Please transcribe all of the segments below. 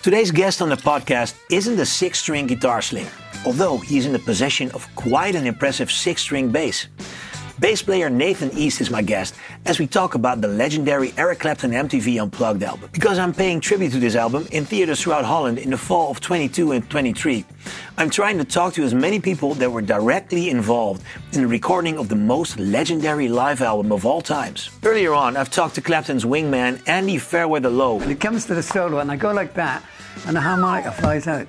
Today's guest on the podcast isn't a six string guitar slinger, although he's in the possession of quite an impressive six string bass. Bass player Nathan East is my guest as we talk about the legendary Eric Clapton MTV Unplugged album. Because I'm paying tribute to this album in theaters throughout Holland in the fall of 22 and 23. I'm trying to talk to as many people that were directly involved in the recording of the most legendary live album of all times. Earlier on, I've talked to Clapton's wingman Andy Fairweather Low. When it comes to the solo, and I go like that, and the harmonica flies out.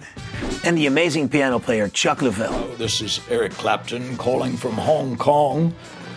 And the amazing piano player Chuck Leavell. This is Eric Clapton calling from Hong Kong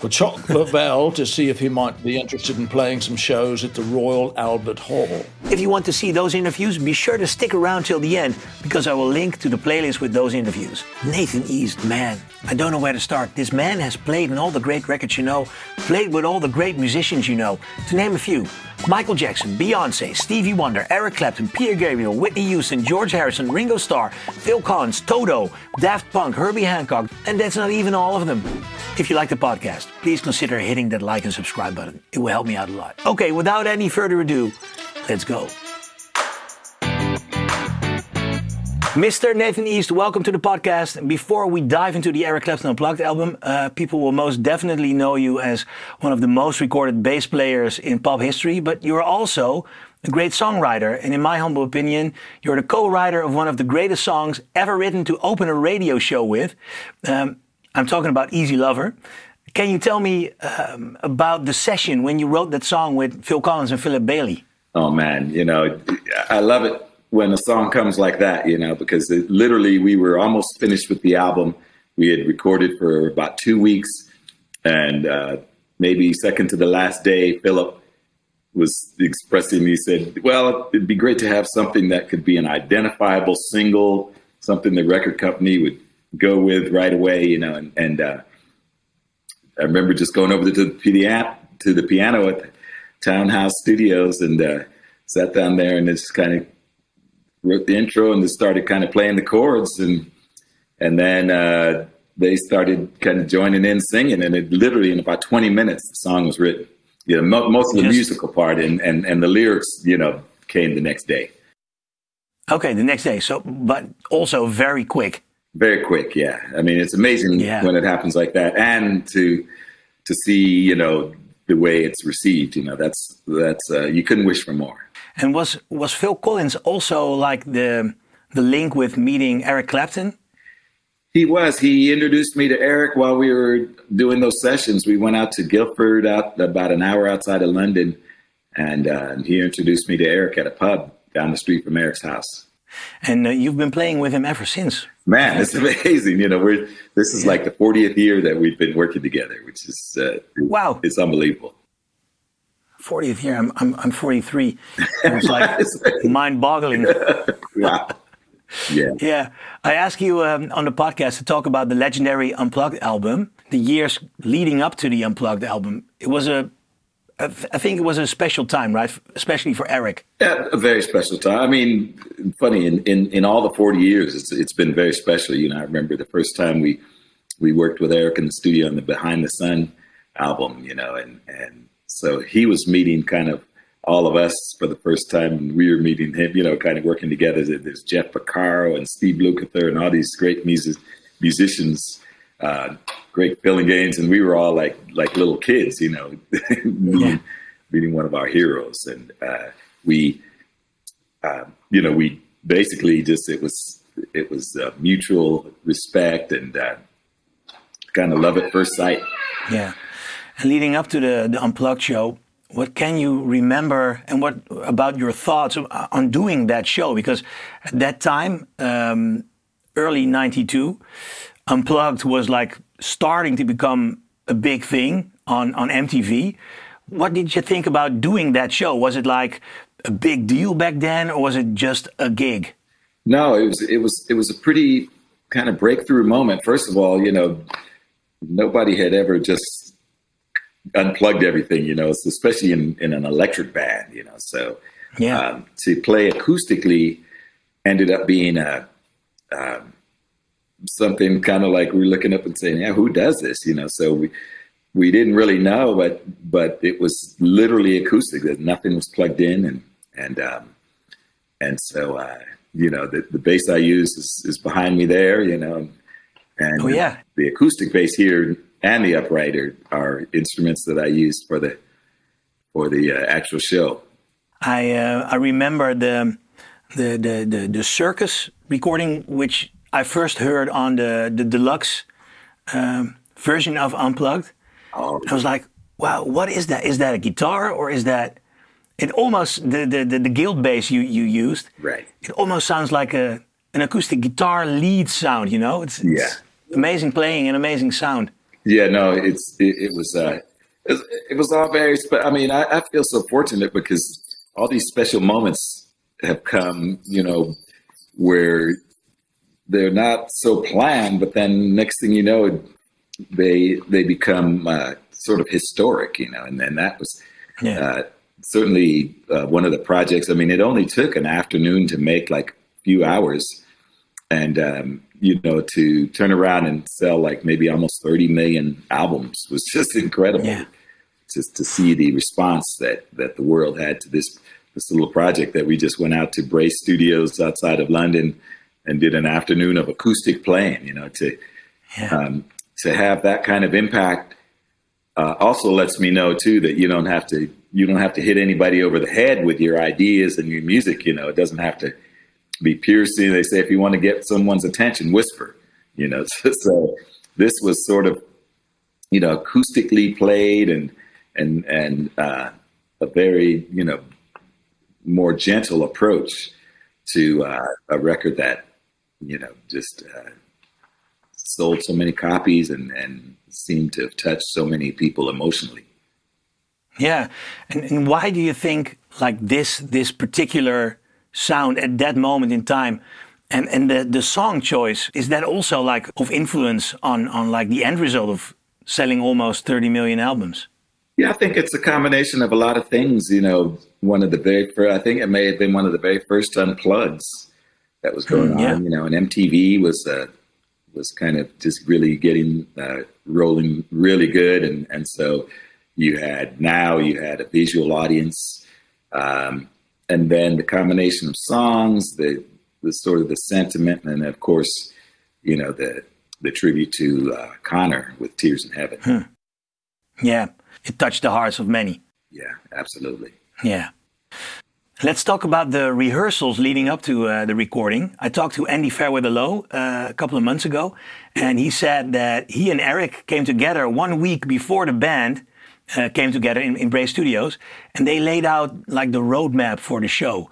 for Chuck Leavell to see if he might be interested in playing some shows at the Royal Albert Hall. If you want to see those interviews, be sure to stick around till the end because I will link to the playlist with those interviews. Nathan East, man, I don't know where to start. This man has played in all the great records you know, played with all the great musicians you know, to name a few. Michael Jackson, Beyonce, Stevie Wonder, Eric Clapton, Peter Gabriel, Whitney Houston, George Harrison, Ringo Starr, Phil Collins, Toto, Daft Punk, Herbie Hancock, and that's not even all of them. If you like the podcast, please consider hitting that like and subscribe button. It will help me out a lot. Okay, without any further ado, let's go. Mr. Nathan East, welcome to the podcast. Before we dive into the Eric Clapton Unplugged album, uh, people will most definitely know you as one of the most recorded bass players in pop history, but you're also a great songwriter. And in my humble opinion, you're the co-writer of one of the greatest songs ever written to open a radio show with. Um, I'm talking about Easy Lover. Can you tell me um, about the session when you wrote that song with Phil Collins and Philip Bailey? Oh man, you know, I love it when a song comes like that, you know, because it, literally we were almost finished with the album. We had recorded for about two weeks, and uh, maybe second to the last day, Philip was expressing. He said, "Well, it'd be great to have something that could be an identifiable single, something the record company would go with right away, you know." And, and uh, I remember just going over to the piano to the piano at the Townhouse Studios and uh, sat down there and just kind of wrote the intro and just started kind of playing the chords and and then uh, they started kind of joining in singing and it literally in about 20 minutes the song was written. You know mo- most of the yes. musical part and, and and the lyrics you know came the next day. Okay the next day. So but also very quick very quick yeah i mean it's amazing yeah. when it happens like that and to to see you know the way it's received you know that's that's uh, you couldn't wish for more and was was Phil Collins also like the the link with meeting Eric Clapton? He was. He introduced me to Eric while we were doing those sessions. We went out to Guildford, out about an hour outside of London, and uh, he introduced me to Eric at a pub down the street from Eric's house. And uh, you've been playing with him ever since. Man, it's amazing. You know, we're this is like the 40th year that we've been working together, which is uh, wow, it's unbelievable. 40th year. I'm, I'm, I'm 43. It's like mind boggling. wow. Yeah. Yeah. I asked you um, on the podcast to talk about the legendary Unplugged album, the years leading up to the Unplugged album. It was a, I think it was a special time, right? Especially for Eric. Yeah, a very special time. I mean, funny in, in, in all the 40 years, it's, it's been very special. You know, I remember the first time we, we worked with Eric in the studio on the Behind the Sun album, you know, and, and so he was meeting kind of all of us for the first time, and we were meeting him, you know, kind of working together. There's Jeff Porcaro and Steve Lukather and all these great music, musicians, uh, great filling games, and we were all like like little kids, you know, meeting, yeah. meeting one of our heroes, and uh, we, uh, you know, we basically just it was it was uh, mutual respect and uh, kind of love at first sight. Yeah and leading up to the, the Unplugged show, what can you remember and what about your thoughts on doing that show? Because at that time, um, early 92, Unplugged was like starting to become a big thing on, on MTV. What did you think about doing that show? Was it like a big deal back then or was it just a gig? No, it was, it was, it was a pretty kind of breakthrough moment. First of all, you know, nobody had ever just unplugged everything, you know, especially in, in an electric band, you know. So yeah, um, to play acoustically ended up being a um, something kind of like we're looking up and saying, yeah, who does this, you know? So we we didn't really know, but but it was literally acoustic. That nothing was plugged in, and and um, and so uh, you know the, the bass I use is, is behind me there, you know, and Oh, yeah. the acoustic bass here and the upright are, are instruments that I used for the for the uh, actual show. I uh, I remember the, the the the the circus recording, which I first heard on the the deluxe um, version of Unplugged. Oh, I was like, wow, what is that? Is that a guitar or is that? It almost the the the, the guild bass you you used. right. It almost sounds like a an acoustic guitar lead sound. You know, it's, it's Yeah. amazing playing and amazing sound. Yeah, no, it's it, it was uh, it, was- it was all very. Spe- I mean, I, I feel so fortunate because all these special moments have come, you know, where they're not so planned, but then next thing you know, they they become uh, sort of historic, you know, and then that was Yeah. uh, certainly uh, one of the projects. I mean, it only took an afternoon to make like a few hours, and um, you know, to turn around and sell like maybe almost 30 million albums was just incredible. Yeah. Just to see the response that that the world had to this this little project that we just went out to Bray Studios outside of London and did an afternoon of acoustic playing. You know, to Yeah. um, to have that kind of impact uh, also lets me know too that you don't have to you don't have to hit anybody over the head with your ideas and your music. You know, it doesn't have to be piercing. They say if you want to get someone's attention, whisper. You know, so, so this was sort of you know acoustically played and and and uh, a very you know more gentle approach to uh, a record that you know just uh, sold so many copies and and seemed to have touched so many people emotionally. Yeah, and, and why do you think like this this particular sound at that moment in time, and and the the song choice is that also like of influence on on like the end result of selling almost thirty million albums? Yeah, I think it's a combination of a lot of things. You know, one of the very first, I think it may have been one of the very first unplugs that was going Hmm, yeah. on. You know, and MTV was uh, was kind of just really getting uh, rolling really good, and and so you had now you had a visual audience, um, and then the combination of songs, the the sort of the sentiment, and of course, you know the the tribute to uh, Conor with Tears in Heaven. Hmm. Yeah, it touched the hearts of many. Yeah, absolutely. Yeah. Let's talk about the rehearsals leading up to uh, the recording. I talked to Andy Fairweather Low uh, a couple of months ago, and he said that he and Eric came together one week before the band uh, came together in, in Bray Studios, and they laid out like the roadmap for the show.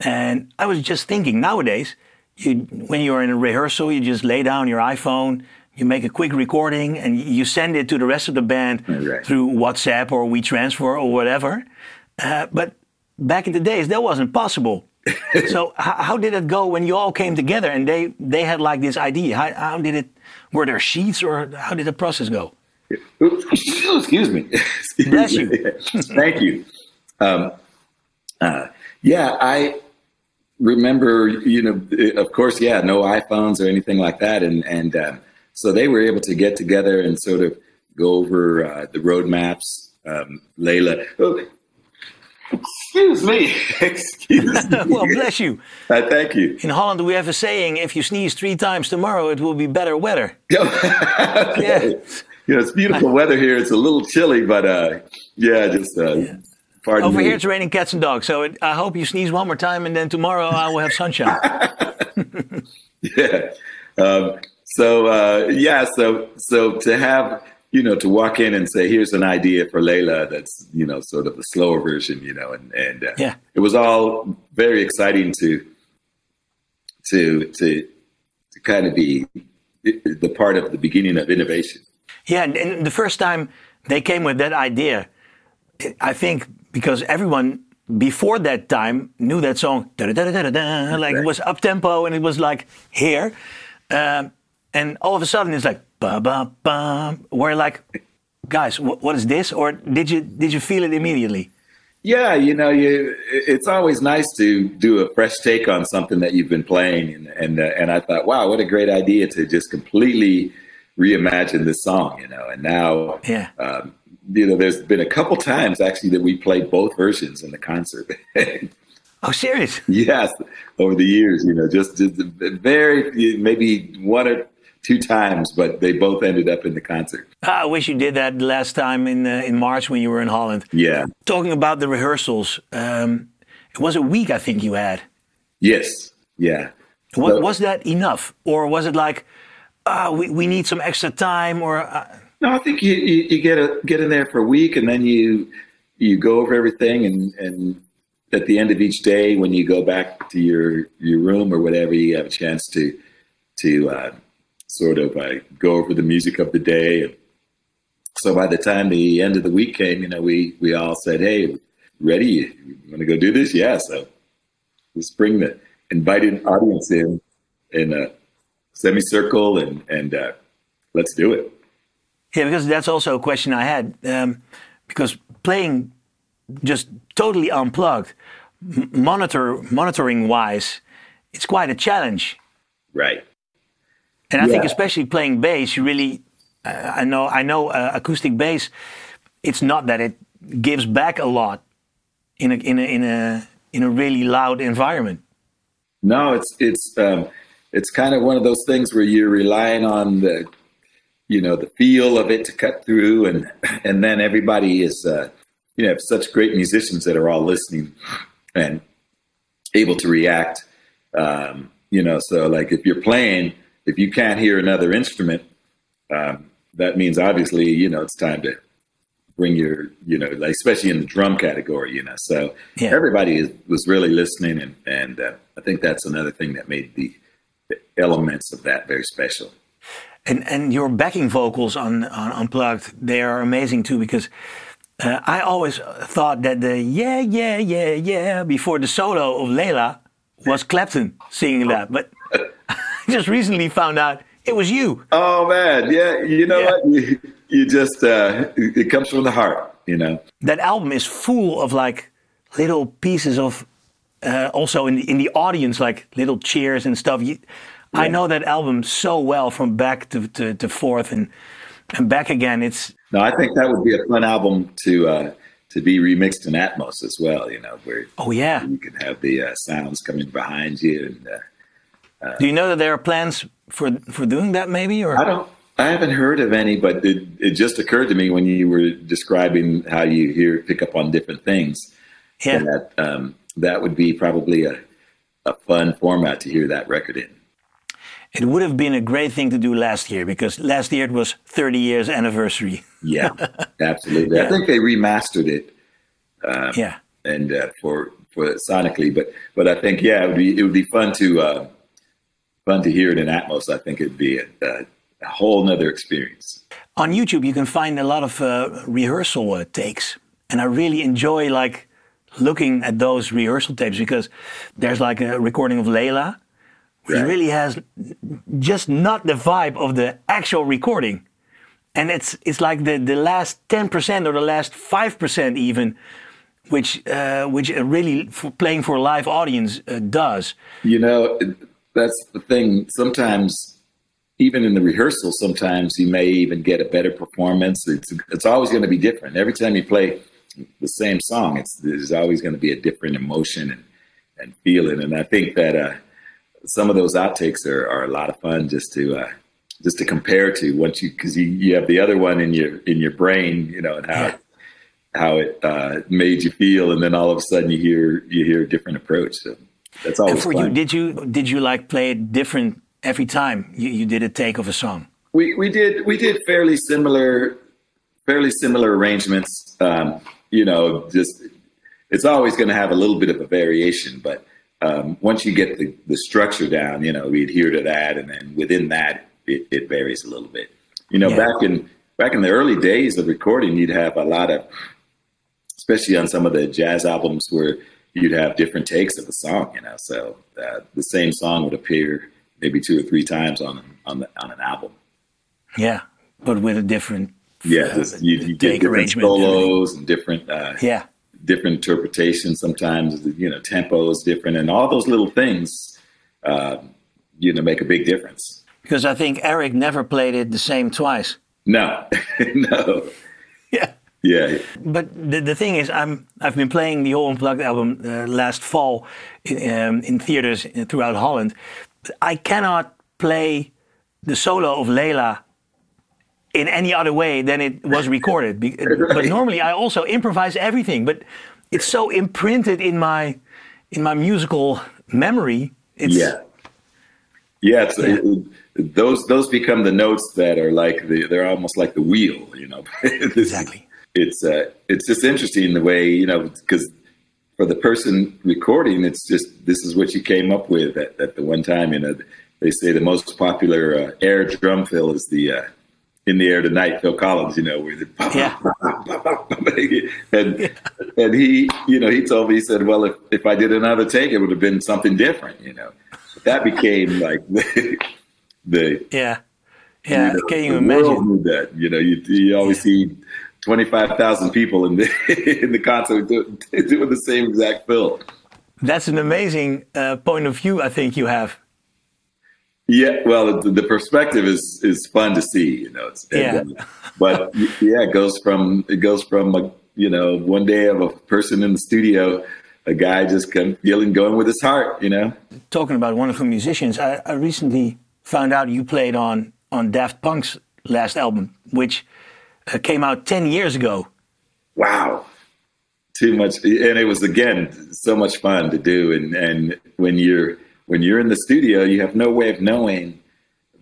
And I was just thinking, nowadays, you, when you're in a rehearsal, you just lay down your iPhone, you make a quick recording, and you send it to the rest of the band Right. through WhatsApp or WeTransfer or whatever. Uh, but back in the days, that wasn't possible. so how, did it go when you all came together and they they had like this idea? How, how did it? Were there sheets or how did the process go? Excuse me. Excuse Bless me. you. Thank you. Um, uh, yeah, I remember. You know, of course, yeah, no iPhones or anything like that, and and um, so they were able to get together and sort of go over uh, the roadmaps. Um, Layla, oh, excuse me. excuse me. well, bless you. Uh, thank you. In Holland, we have a saying: if you sneeze three times tomorrow, it will be better weather. yeah. You know, it's beautiful weather here. It's a little chilly, but uh, yeah, just uh, pardon Over me. here, it's raining cats and dogs. So it, I hope you sneeze one more time, and then tomorrow I will have sunshine. yeah. Um, so uh, yeah, so so to have you know to walk in and say, here's an idea for Layla that's you know sort of the slower version, you know, and and uh, Yeah. it was all very exciting to to to to kind of be the part of the beginning of innovation. Yeah, and, and the first time they came with that idea, I think because everyone before that time knew that song, like it was up tempo and it was like here, um, and all of a sudden it's like ba ba ba. We're like, guys, wh- what is this? Or did you did you feel it immediately? Yeah, you know, you it's always nice to do a fresh take on something that you've been playing, and and uh, and I thought, wow, what a great idea to just completely reimagine this song, you know. And now, Yeah. um, you know, there's been a couple times actually that we played both versions in the concert. Oh, serious? Yes, over the years, you know, just, just very maybe one or two times, but they both ended up in the concert. I wish you did that last time in uh, in March when you were in Holland. Yeah. Talking about the rehearsals, um, it was a week I think you had. Yes. Yeah. What, so, was that enough, or was it like, uh, we we need some extra time, or? Uh... No, I think you, you, you get a, get in there for a week, and then you you go over everything, and and at the end of each day, when you go back to your your room or whatever, you have a chance to to uh, sort of uh, go over the music of the day. And So by the time the end of the week came, you know, we we all said, "Hey, ready? You want to go do this?" Yeah. So let's bring the invited audience in in a semicircle and and uh, let's do it. Yeah, because that's also a question I had. Um, because playing just totally unplugged, monitor monitoring wise, it's quite a challenge. Right. And I yeah. think especially playing bass, you really, uh, I know, I know, uh, acoustic bass. It's not that it gives back a lot in a in a in a in a really loud environment. No, it's it's um, it's kind of one of those things where you're relying on the you know the feel of it to cut through, and and then everybody is uh, you know have such great musicians that are all listening and able to react. Um, you know, so like if you're playing if you can't hear another instrument, um, that means obviously, you know, it's time to bring your, you know, like especially in the drum category, you know. So yeah. everybody is, was really listening, and and uh, I think that's another thing that made the, the, elements of that very special. And and your backing vocals on on Unplugged, they are amazing too because. Uh, I always thought that the yeah, yeah, yeah, yeah before the solo of Layla was Clapton singing that, but just recently found out it was you. Oh man, yeah. You know yeah. what? You, you just uh, it comes from the heart. You know that album is full of like little pieces of uh, also in the, in the audience like little cheers and stuff. You, yeah. I know that album so well from back to, to, to forth and and back again. It's no, I think that would be a fun album to uh, to be remixed in Atmos as well. You know, where oh yeah, you can have the uh, sounds coming behind you and uh, uh, Do you know that there are plans for for doing that, maybe? Or I don't. I haven't heard of any, but it, it just occurred to me when you were describing how you hear pick up on different things. Yeah. That um, that would be probably a a fun format to hear that record in. It would have been a great thing to do last year because last year it was 30 years anniversary. yeah, absolutely. Yeah. I think they remastered it. Um, yeah. And uh, for for sonically, but but I think yeah, it would be it would be fun to. Uh, fun to hear it in Atmos. I think it'd be a, a, a whole nother experience. On YouTube, you can find a lot of uh, rehearsal uh, takes, and I really enjoy like looking at those rehearsal tapes because there's like a recording of Layla, which right. really has just not the vibe of the actual recording, and it's it's like the the last ten percent or the last five percent even which uh, which really for playing for a live audience uh, does. You know, that's the thing. Sometimes, even in the rehearsal, sometimes you may even get a better performance. It's it's always going to be different. Every time you play the same song, it's there's always going to be a different emotion and and feeling. And I think that uh, some of those outtakes are, are a lot of fun just to uh, just to compare to once you because you, you have the other one in your in your brain, you know, and how. Yeah. How it uh, made you feel, and then all of a sudden you hear you hear a different approach. So that's always and for fun. you. Did you did you like play it different every time you, you did a take of a song? We we did we did fairly similar fairly similar arrangements. Um, you know, just it's always going to have a little bit of a variation, but um, once you get the, the structure down, you know, we adhere to that, and then within that, it, it varies a little bit. You know, yeah. back in back in the early days of recording, you'd have a lot of, especially on some of the jazz albums, where you'd have different takes of the song, you know. So uh, the same song would appear maybe two or three times on on the, on an album. Yeah, but with a different yeah, uh, you, you get different solos and different uh, yeah different interpretations. Sometimes you know tempo is different, and all those little things uh, you know make a big difference. Because I think Eric never played it the same twice. No, no. Yeah. Yeah. But the, the thing is, I'm I've been playing the whole Unplugged album uh, last fall in, um, in theaters throughout Holland. I cannot play the solo of Layla in any other way than it was recorded. Be- But normally I also improvise everything. But it's so imprinted in my in my musical memory. It's, Yeah. Yeah, it's, Yeah. It, those those become the notes that are like the they're almost like the wheel, you know. Exactly. It's uh, it's just interesting the way you know because for the person recording, it's just this is what you came up with at, at the one time. You know, they say the most popular uh, air drum fill is the uh, "In the Air Tonight" Phil Collins. You know, where the Yeah. and and he, you know, he told me he said, "Well, if if I did another take, it would have been something different." You know, but that became like the the Yeah. Yeah. you know, Can you imagine? that. You know, you you always see twenty five thousand people in the in the concert do, doing the same exact fill. That's an amazing uh, point of view. I think you have. Yeah, well, the, the perspective is is fun to see. You know, it's, Yeah. uh, but yeah, it goes from it goes from a, you know one day of a person in the studio, a guy just come feeling going with his heart. You know, talking about wonderful musicians, I, I recently found out you played on on Daft Punk's last album, which came out ten years ago. wow, too much, and it was again so much fun to do. And and when you're when you're in the studio, you have no way of knowing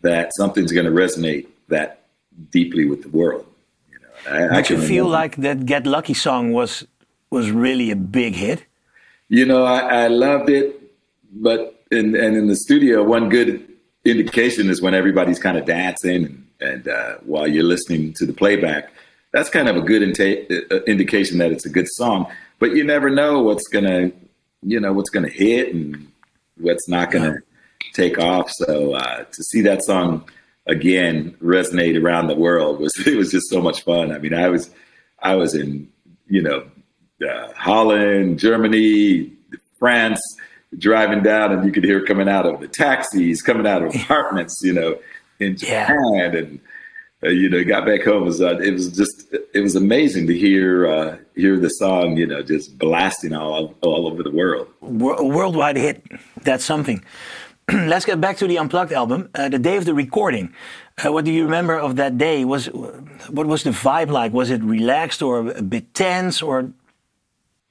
that something's going to resonate that deeply with the world. You know, I, I you feel remember- like that "Get Lucky" song was was really a big hit? You know, I, I loved it, but in, and in the studio, one good indication is when everybody's kind of dancing and, and uh, while you're listening to the playback. That's kind of a good uh, indication that it's a good song. But you never know what's gonna, you know, what's gonna hit and what's not gonna take off. So uh, to see that song again resonate around the world was it was just so much fun. I mean, I was I was in you know uh, Holland, Germany, France, driving down, and you could hear coming out of the taxis, coming out of apartments, you know, in Yeah. Japan, and uh, you know, got back home. It was uh, it was just it was amazing to hear uh, hear the song, you know, just blasting all all over the world. Worldwide hit. That's something. Let's get back to the Unplugged album. Uh, the day of the recording. Uh, what do you remember of that day? Was what was the vibe like? Was it relaxed or a bit tense or?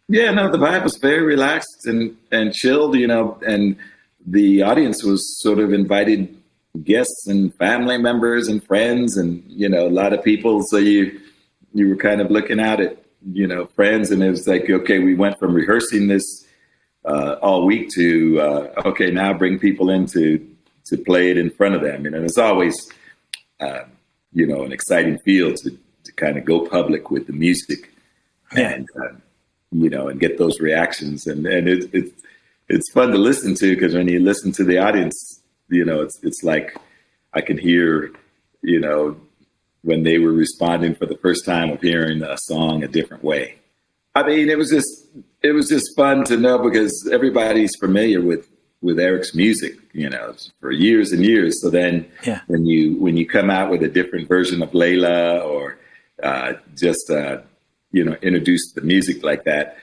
Yeah, no, the vibe was very relaxed and and chilled, you know, and the audience was sort of invited guests and family members and friends and you know a lot of people. So you you were kind of looking at it, you know, friends, and it was like, okay, we went from rehearsing this uh, all week to uh, okay, now bring people in to to play it in front of them, you know, and it's always uh, you know an exciting feel to to kind of go public with the music and uh, you know and get those reactions. And and it, it it's fun to listen to because when you listen to the audience you know it's it's like I can hear you know when they were responding for the first time of hearing a song a different way. I mean, it was just it was just fun to know because everybody's familiar with with Eric's music, you know, for years and years. So then Yeah. when you when you come out with a different version of Layla or uh, just uh, you know introduce the music like that,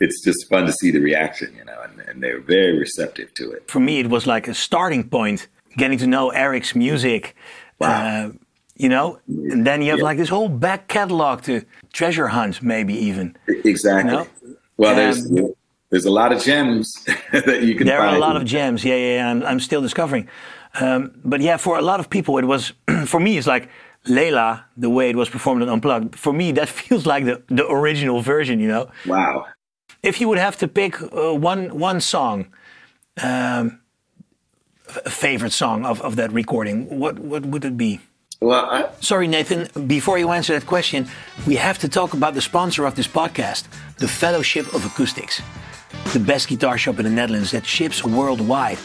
it's just fun to see the reaction, you know, and, and they're very receptive to it. For me, it was like a starting point, getting to know Eric's music. Uh, you know, and then you have Yeah. like this whole back catalog to treasure hunt, maybe even. Exactly. You know? Well, there's Um, there's a lot of gems that you can There find. are a lot of gems. Yeah, yeah, yeah. I'm, I'm still discovering. Um, but yeah, for a lot of people, it was, for me, it's like Layla, the way it was performed on Unplugged. For me, that feels like the, the original version, you know? wow. If you would have to pick uh, one, one song, um, a favorite song of, of that recording, what, what would it be? Well, I, Sorry, Nathan. Before you answer that question, we have to talk about the sponsor of this podcast, the Fellowship of Acoustics, the best guitar shop in the Netherlands that ships worldwide.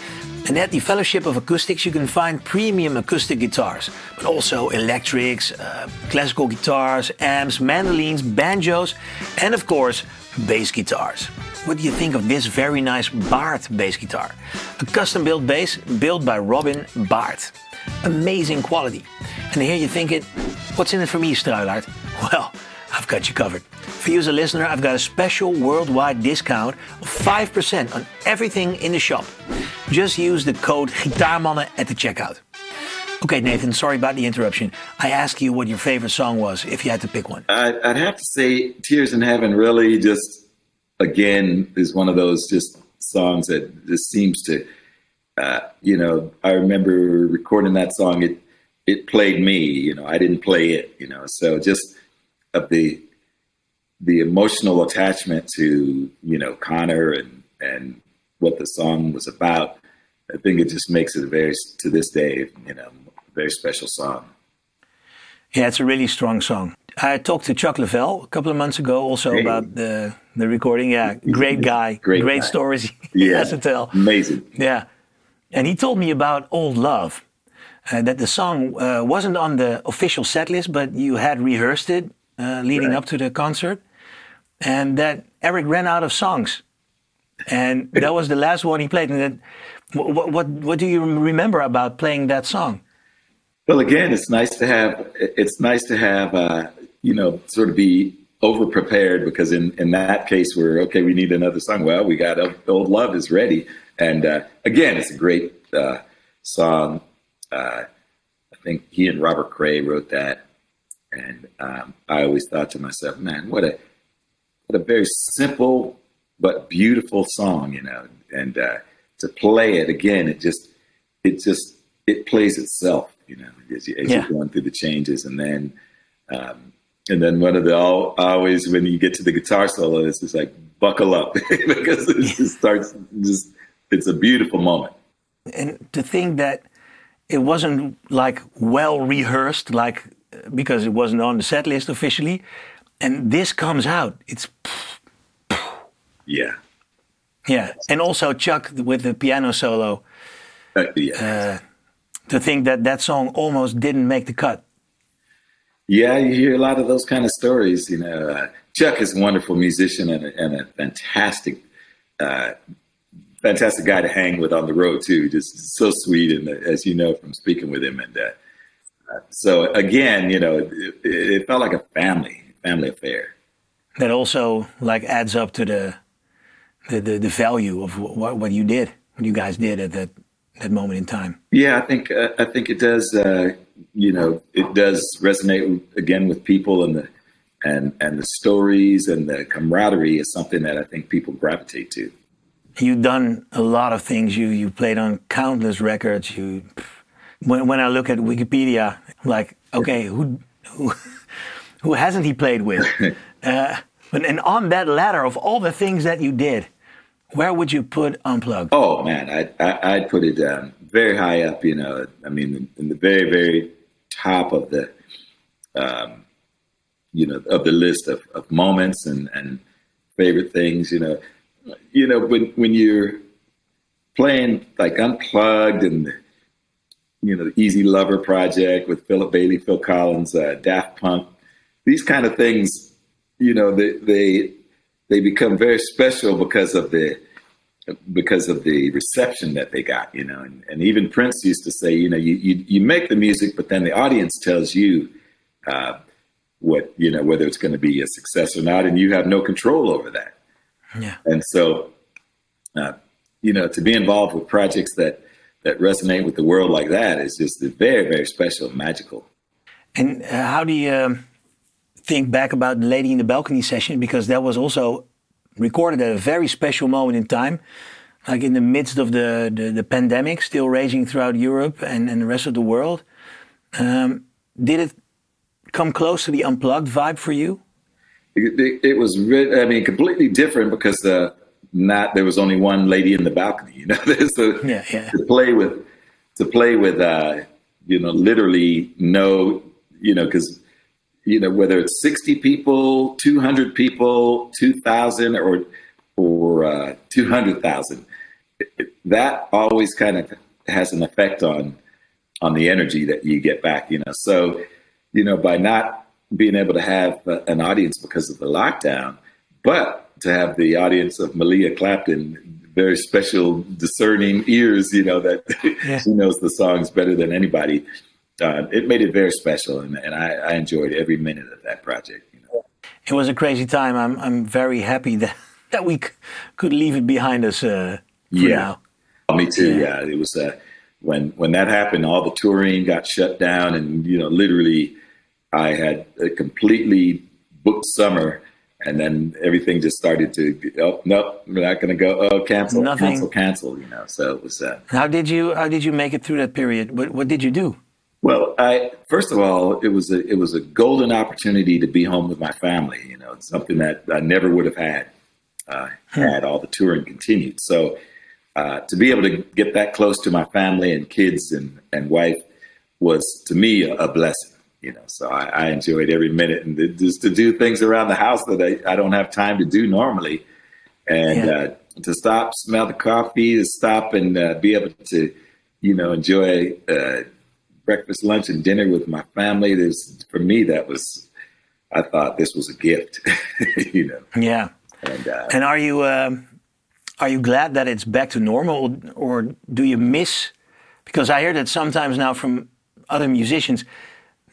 And at the Fellowship of Acoustics, you can find premium acoustic guitars, but also electrics, uh, classical guitars, amps, mandolins, banjos, and of course, bass guitars. What do you think of this very nice Bart bass guitar? A custom built bass built by Robin Bart. Amazing quality. And here you're thinking, what's in it for me, Struilart? Well, I've got you covered. For you as a listener, I've got a special worldwide discount of 5% on everything in the shop. Just use the code Gitaarmannen at the checkout. Okay, Nathan, sorry about the interruption. I asked you what your favorite song was if you had to pick one. I'd, I'd have to say Tears in Heaven really just, again, is one of those just songs that just seems to, uh, you know, I remember recording that song. It, it played me, you know, I didn't play it, you know, so just of the, the emotional attachment to, you know, Conor and, and what the song was about. I think it just makes it a very, to this day, you know, very special song. Yeah, it's a really strong song. I talked to Chuck Leavell a couple of months ago also great. about the the recording. Yeah, great guy, great, great guy. stories he yeah, has to tell. Amazing. Yeah, and he told me about Old Love, uh, that the song uh, wasn't on the official set list, but you had rehearsed it uh, leading right. up to the concert, and that Eric ran out of songs, and that was the last one he played. And that, what what what do you remember about playing that song? Well, again, it's nice to have. It's nice to have. Uh, you know, sort of be over prepared because in in that case, we're okay. We need another song. Well, we got "Old Love" is ready, and uh, again, it's a great uh, song. Uh, I think he and Robert Cray wrote that, and um, I always thought to myself, man, what a what a very simple but beautiful song, you know. And uh, to play it again, it just it just it plays itself you know, as, you, as yeah. you're going through the changes. And then, um, and then one of the all, always when you get to the guitar solo, it's just like buckle up because it just starts just it's a beautiful moment. And to think that it wasn't like well rehearsed, like because it wasn't on the set list officially, and this comes out, it's yeah, yeah, and also Chuck with the piano solo. Uh, yeah. Uh, to think that that song almost didn't make the cut. Yeah, you hear a lot of those kind of stories. You know, uh, Chuck is a wonderful musician and a, and a fantastic, uh, fantastic guy to hang with on the road too. Just so sweet, and uh, as you know from speaking with him, and uh, uh so again, you know, it, it, felt like a family, family affair. That also like adds up to the the the, the value of what what you did, what you guys did at that that moment in time? Yeah, I think uh, I think it does. Uh, you know, it does resonate again with people, and the and and the stories and the camaraderie is something that I think people gravitate to. You've done a lot of things. You you played on countless records. You when when I look at Wikipedia, I'm like, okay, who who, who hasn't he played with? uh, and on that ladder of all the things that you did, where would you put Unplugged? Oh man, I'd, I'd put it um, very high up. You know, I mean, in the very very top of the, um, you know, of the list of, of moments and and favorite things. You know, you know when when you're playing like Unplugged and you know the Easy Lover project with Philip Bailey, Phil Collins, uh, Daft Punk, these kind of things. You know, they they they become very special because of the because of the reception that they got, you know. And, and even Prince used to say, you know, you, you, you make the music, but then the audience tells you uh, what, you know, whether it's going to be a success or not, and you have no control over that. Yeah. And so, uh, you know, to be involved with projects that that resonate with the world like that is just very, very special magical. And uh, how do you? Um think back about the Lady in the Balcony session because that was also recorded at a very special moment in time, like in the midst of the, the, the pandemic still raging throughout Europe and, and the rest of the world. Um, did it come close to the unplugged vibe for you? It, it, it was, I mean, completely different because uh, not there was only one lady in the balcony. You know, so yeah, yeah. to play with to play with, uh, you know, literally no, you know, because you know, whether it's 60 people, 200 people, 2,000 or, or uh, 200,000, that always kind of has an effect on, on the energy that you get back, you know. So, you know, by not being able to have an audience because of the lockdown, but to have the audience of Melia Clapton, very special, discerning ears, you know, that yeah. she knows the songs better than anybody uh, it made it very special, and, and I, I, enjoyed every minute of that project. You know? it was a crazy time. I'm I'm very happy that that we c- could leave it behind us uh, for Yeah. now. Oh, me too. Yeah. Yeah, it was uh, when when that happened. All the touring got shut down, and you know, literally, I had a completely booked summer, and then everything just started to. Oh no, we're not going to go. Oh, cancel, Nothing. cancel, cancel. You know, so it was. Uh, How did you How did you make it through that period? What What did you do? Well, I first of all, it was a it was a golden opportunity to be home with my family. You know, it's something that I never would have had uh, had all the touring continued. So uh, to be able to get that close to my family and kids and and wife was to me a, a blessing. You know, so I, I enjoyed every minute and to- just to do things around the house that I, I don't have time to do normally, and Yeah. uh, to stop, smell the coffee, to stop and uh, be able to, you know, enjoy. Breakfast, lunch, and dinner with my family. There's for me that was, I thought this was a gift, you know. Yeah. And uh, And are you um, are you glad that it's back to normal, or do you miss? Because I hear that sometimes now from other musicians,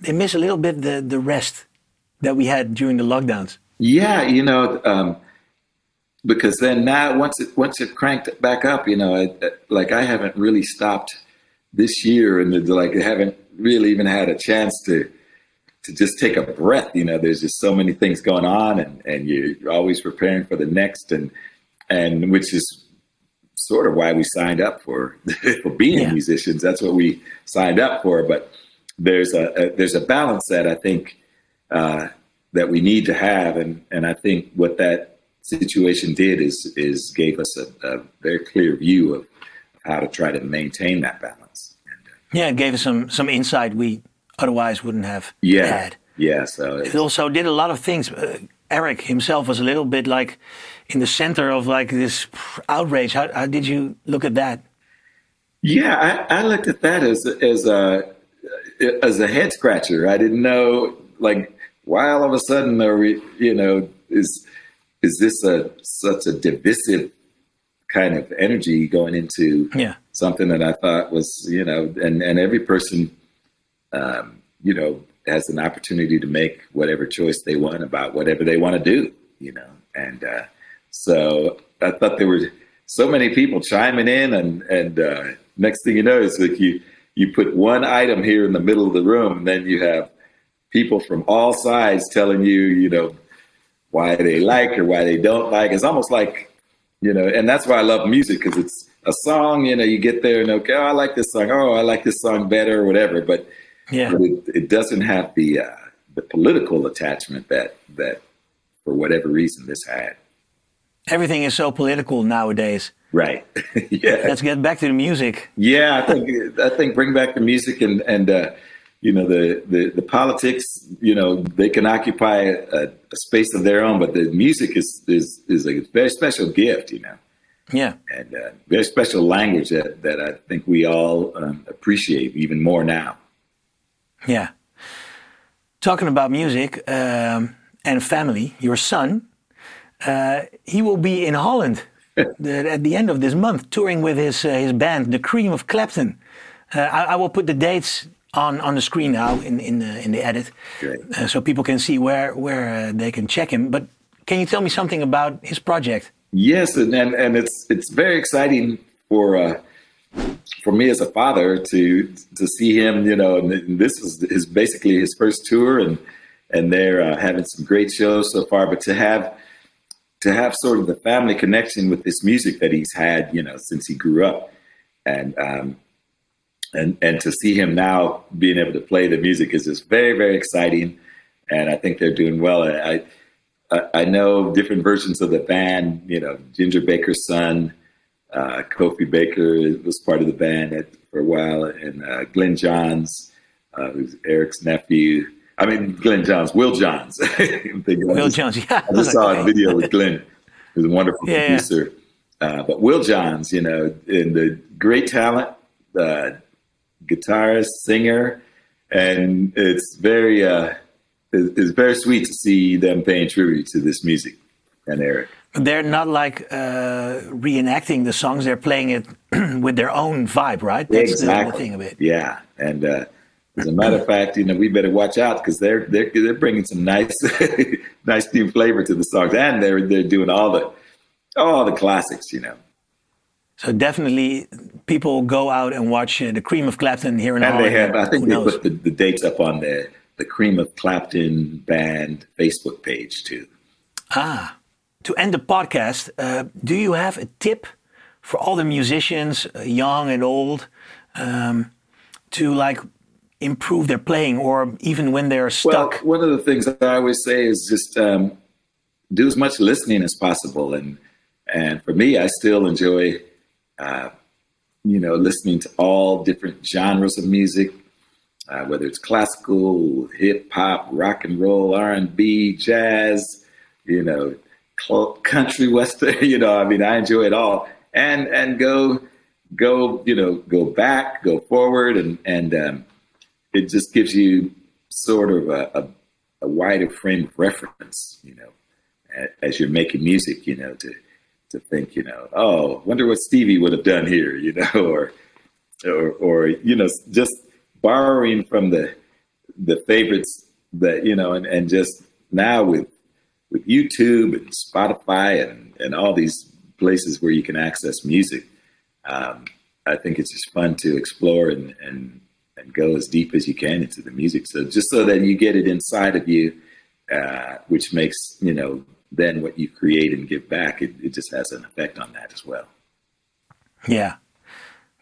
they miss a little bit the the rest that we had during the lockdowns. yeah, you know, um, because then now once it once it cranked back up, you know, I, like I haven't really stopped this year, and like I haven't really even had a chance to to just take a breath. You know, there's just so many things going on, and and you're always preparing for the next, and and which is sort of why we signed up for for being Yeah. musicians. That's what we signed up for. But there's a, a there's a balance that I think uh, that we need to have, and and I think what that situation did is is gave us a, a very clear view of how to try to maintain that balance. Yeah, it gave us some some insight we otherwise wouldn't have yeah, had. yeah. So It also did a lot of things. Uh, Eric himself was a little bit like in the center of like this outrage. How, how did you look at that? Yeah, I, I looked at that as as a as a head scratcher. I didn't know like why all of a sudden are we you know is is this a such a divisive kind of energy going into Yeah. Something that I thought was you know and and every person um, you know has an opportunity to make whatever choice they want about whatever they want to do you know? And uh, so I thought there were so many people chiming in and and uh, next thing you know is like you you put one item here in the middle of the room and then you have people from all sides telling you you know why they like or why they don't like. It's almost like you know and that's why I love music because it's a song you know you get there and okay oh, I like this song oh I like this song better or whatever but Yeah. but it, it doesn't have the uh, the political attachment that that for whatever reason this had. Everything is so political nowadays. Right. yeah. Let's get back to the music. Yeah. I think I think bring back the music and and uh, you know the, the the politics. You know they can occupy a, a space of their own, but the music is is is a very special gift. You know. Yeah. And uh, very special language that, that I think we all um, appreciate even more now. Yeah. Talking about music um, and family, your son, uh, he will be in Holland the, at the end of this month, touring with his uh, his band, the Cream of Clapton. Uh, I, I will put the dates on, on the screen now in in the, in the edit, uh, so people can see where where uh, they can check him. But can you tell me something about his project? Yes, and and, and it's it's very exciting for uh, for me as a father to to see him. You know, and this is his basically his first tour, and and they're uh, having some great shows so far. But to have to have sort of the family connection with this music that he's had, you know, since he grew up, and um, and and to see him now being able to play the music is just very very exciting, and I think they're doing well. I I, I know different versions of the band. You know, Ginger Baker's son, uh, Kofi Baker was part of the band at, for a while, and uh, Glyn Johns, uh, who's Eric's nephew. I mean, Glyn Johns, Will Johns. Will Johns, yeah. I just saw a video with Glyn, who's a wonderful Yeah, yeah. producer. Uh, but Will Johns, you know, and the great talent, uh, guitarist, singer, and it's very, uh, it's very sweet to see them paying tribute to this music and Eric. They're not like uh, reenacting the songs; they're playing it with their own vibe, right? That's the, the thing of it. Yeah, and uh, As a matter of fact, you know, we better watch out because they're they're they're bringing some nice nice new flavor to the songs, and they're they're doing all the all the classics, you know. So definitely, people go out and watch uh, the Cream of Clapton here in and Holland. they have, I think they put the, the dates up on the the Cream of Clapton band Facebook page too. Ah, to end the podcast, uh, do you have a tip for all the musicians, uh, young and old, um, to like improve their playing, or even when they're stuck? Well, one of the things that I always say is just um, do as much listening as possible, and and for me, I still enjoy, uh, you know, listening to all different genres of music, uh, whether it's classical, hip hop, rock and roll, R and B, jazz, you know, country, western. You know, I mean, I enjoy it all, and and go go you know go back, go forward, and and um, it just gives you sort of a, a, a wider frame of reference, you know, as you're making music, you know, to to think, you know, oh, wonder what Stevie would have done here, you know, or or or you know, just borrowing from the the favorites that you know, and and just now with with YouTube and Spotify and and all these places where you can access music, um, I think it's just fun to explore and and and go as deep as you can into the music. So just so that you get it inside of you, uh, which makes you know then what you create and give back, it, it just has an effect on that as well. Yeah,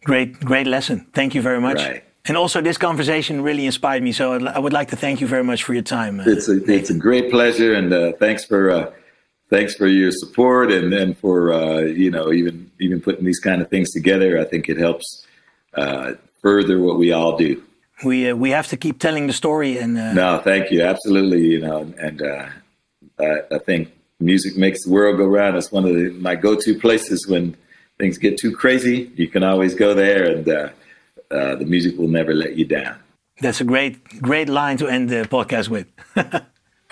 great, great lesson. Thank you very much. Right. And also, this conversation really inspired me. So I'd- like to thank you very much for your time. uh, It's a it's a great pleasure, and uh, thanks for uh, thanks for your support, and then for uh, you know even even putting these kind of things together. I think it helps uh, further what we all do. we uh, we have to keep telling the story, and uh, No, thank you. Absolutely. You know, and uh, I, I think music makes the world go round. It's one of the, my go-to places when things get too crazy. You can always go there, and uh, uh, the music will never let you down. that's a great, great line to end the podcast with.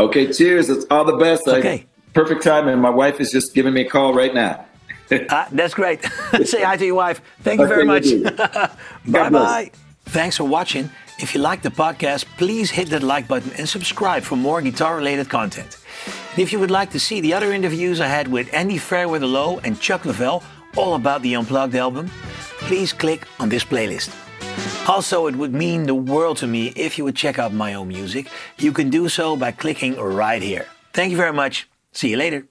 Okay, cheers. It's all the best. I- Okay. perfect time, and my wife is just giving me a call right now. Ah, that's great. Say hi to your wife. Thank you very much. bye bye. Thanks for watching. If you like the podcast, please hit that like button and subscribe for more guitar related content. And if you would like to see the other interviews I had with Andy Fairweather Low and Chuck Leavell, all about the Unplugged album, please click on this playlist. Also, it would mean the world to me if you would check out my own music. You can do so by clicking right here. Thank you very much. See you later.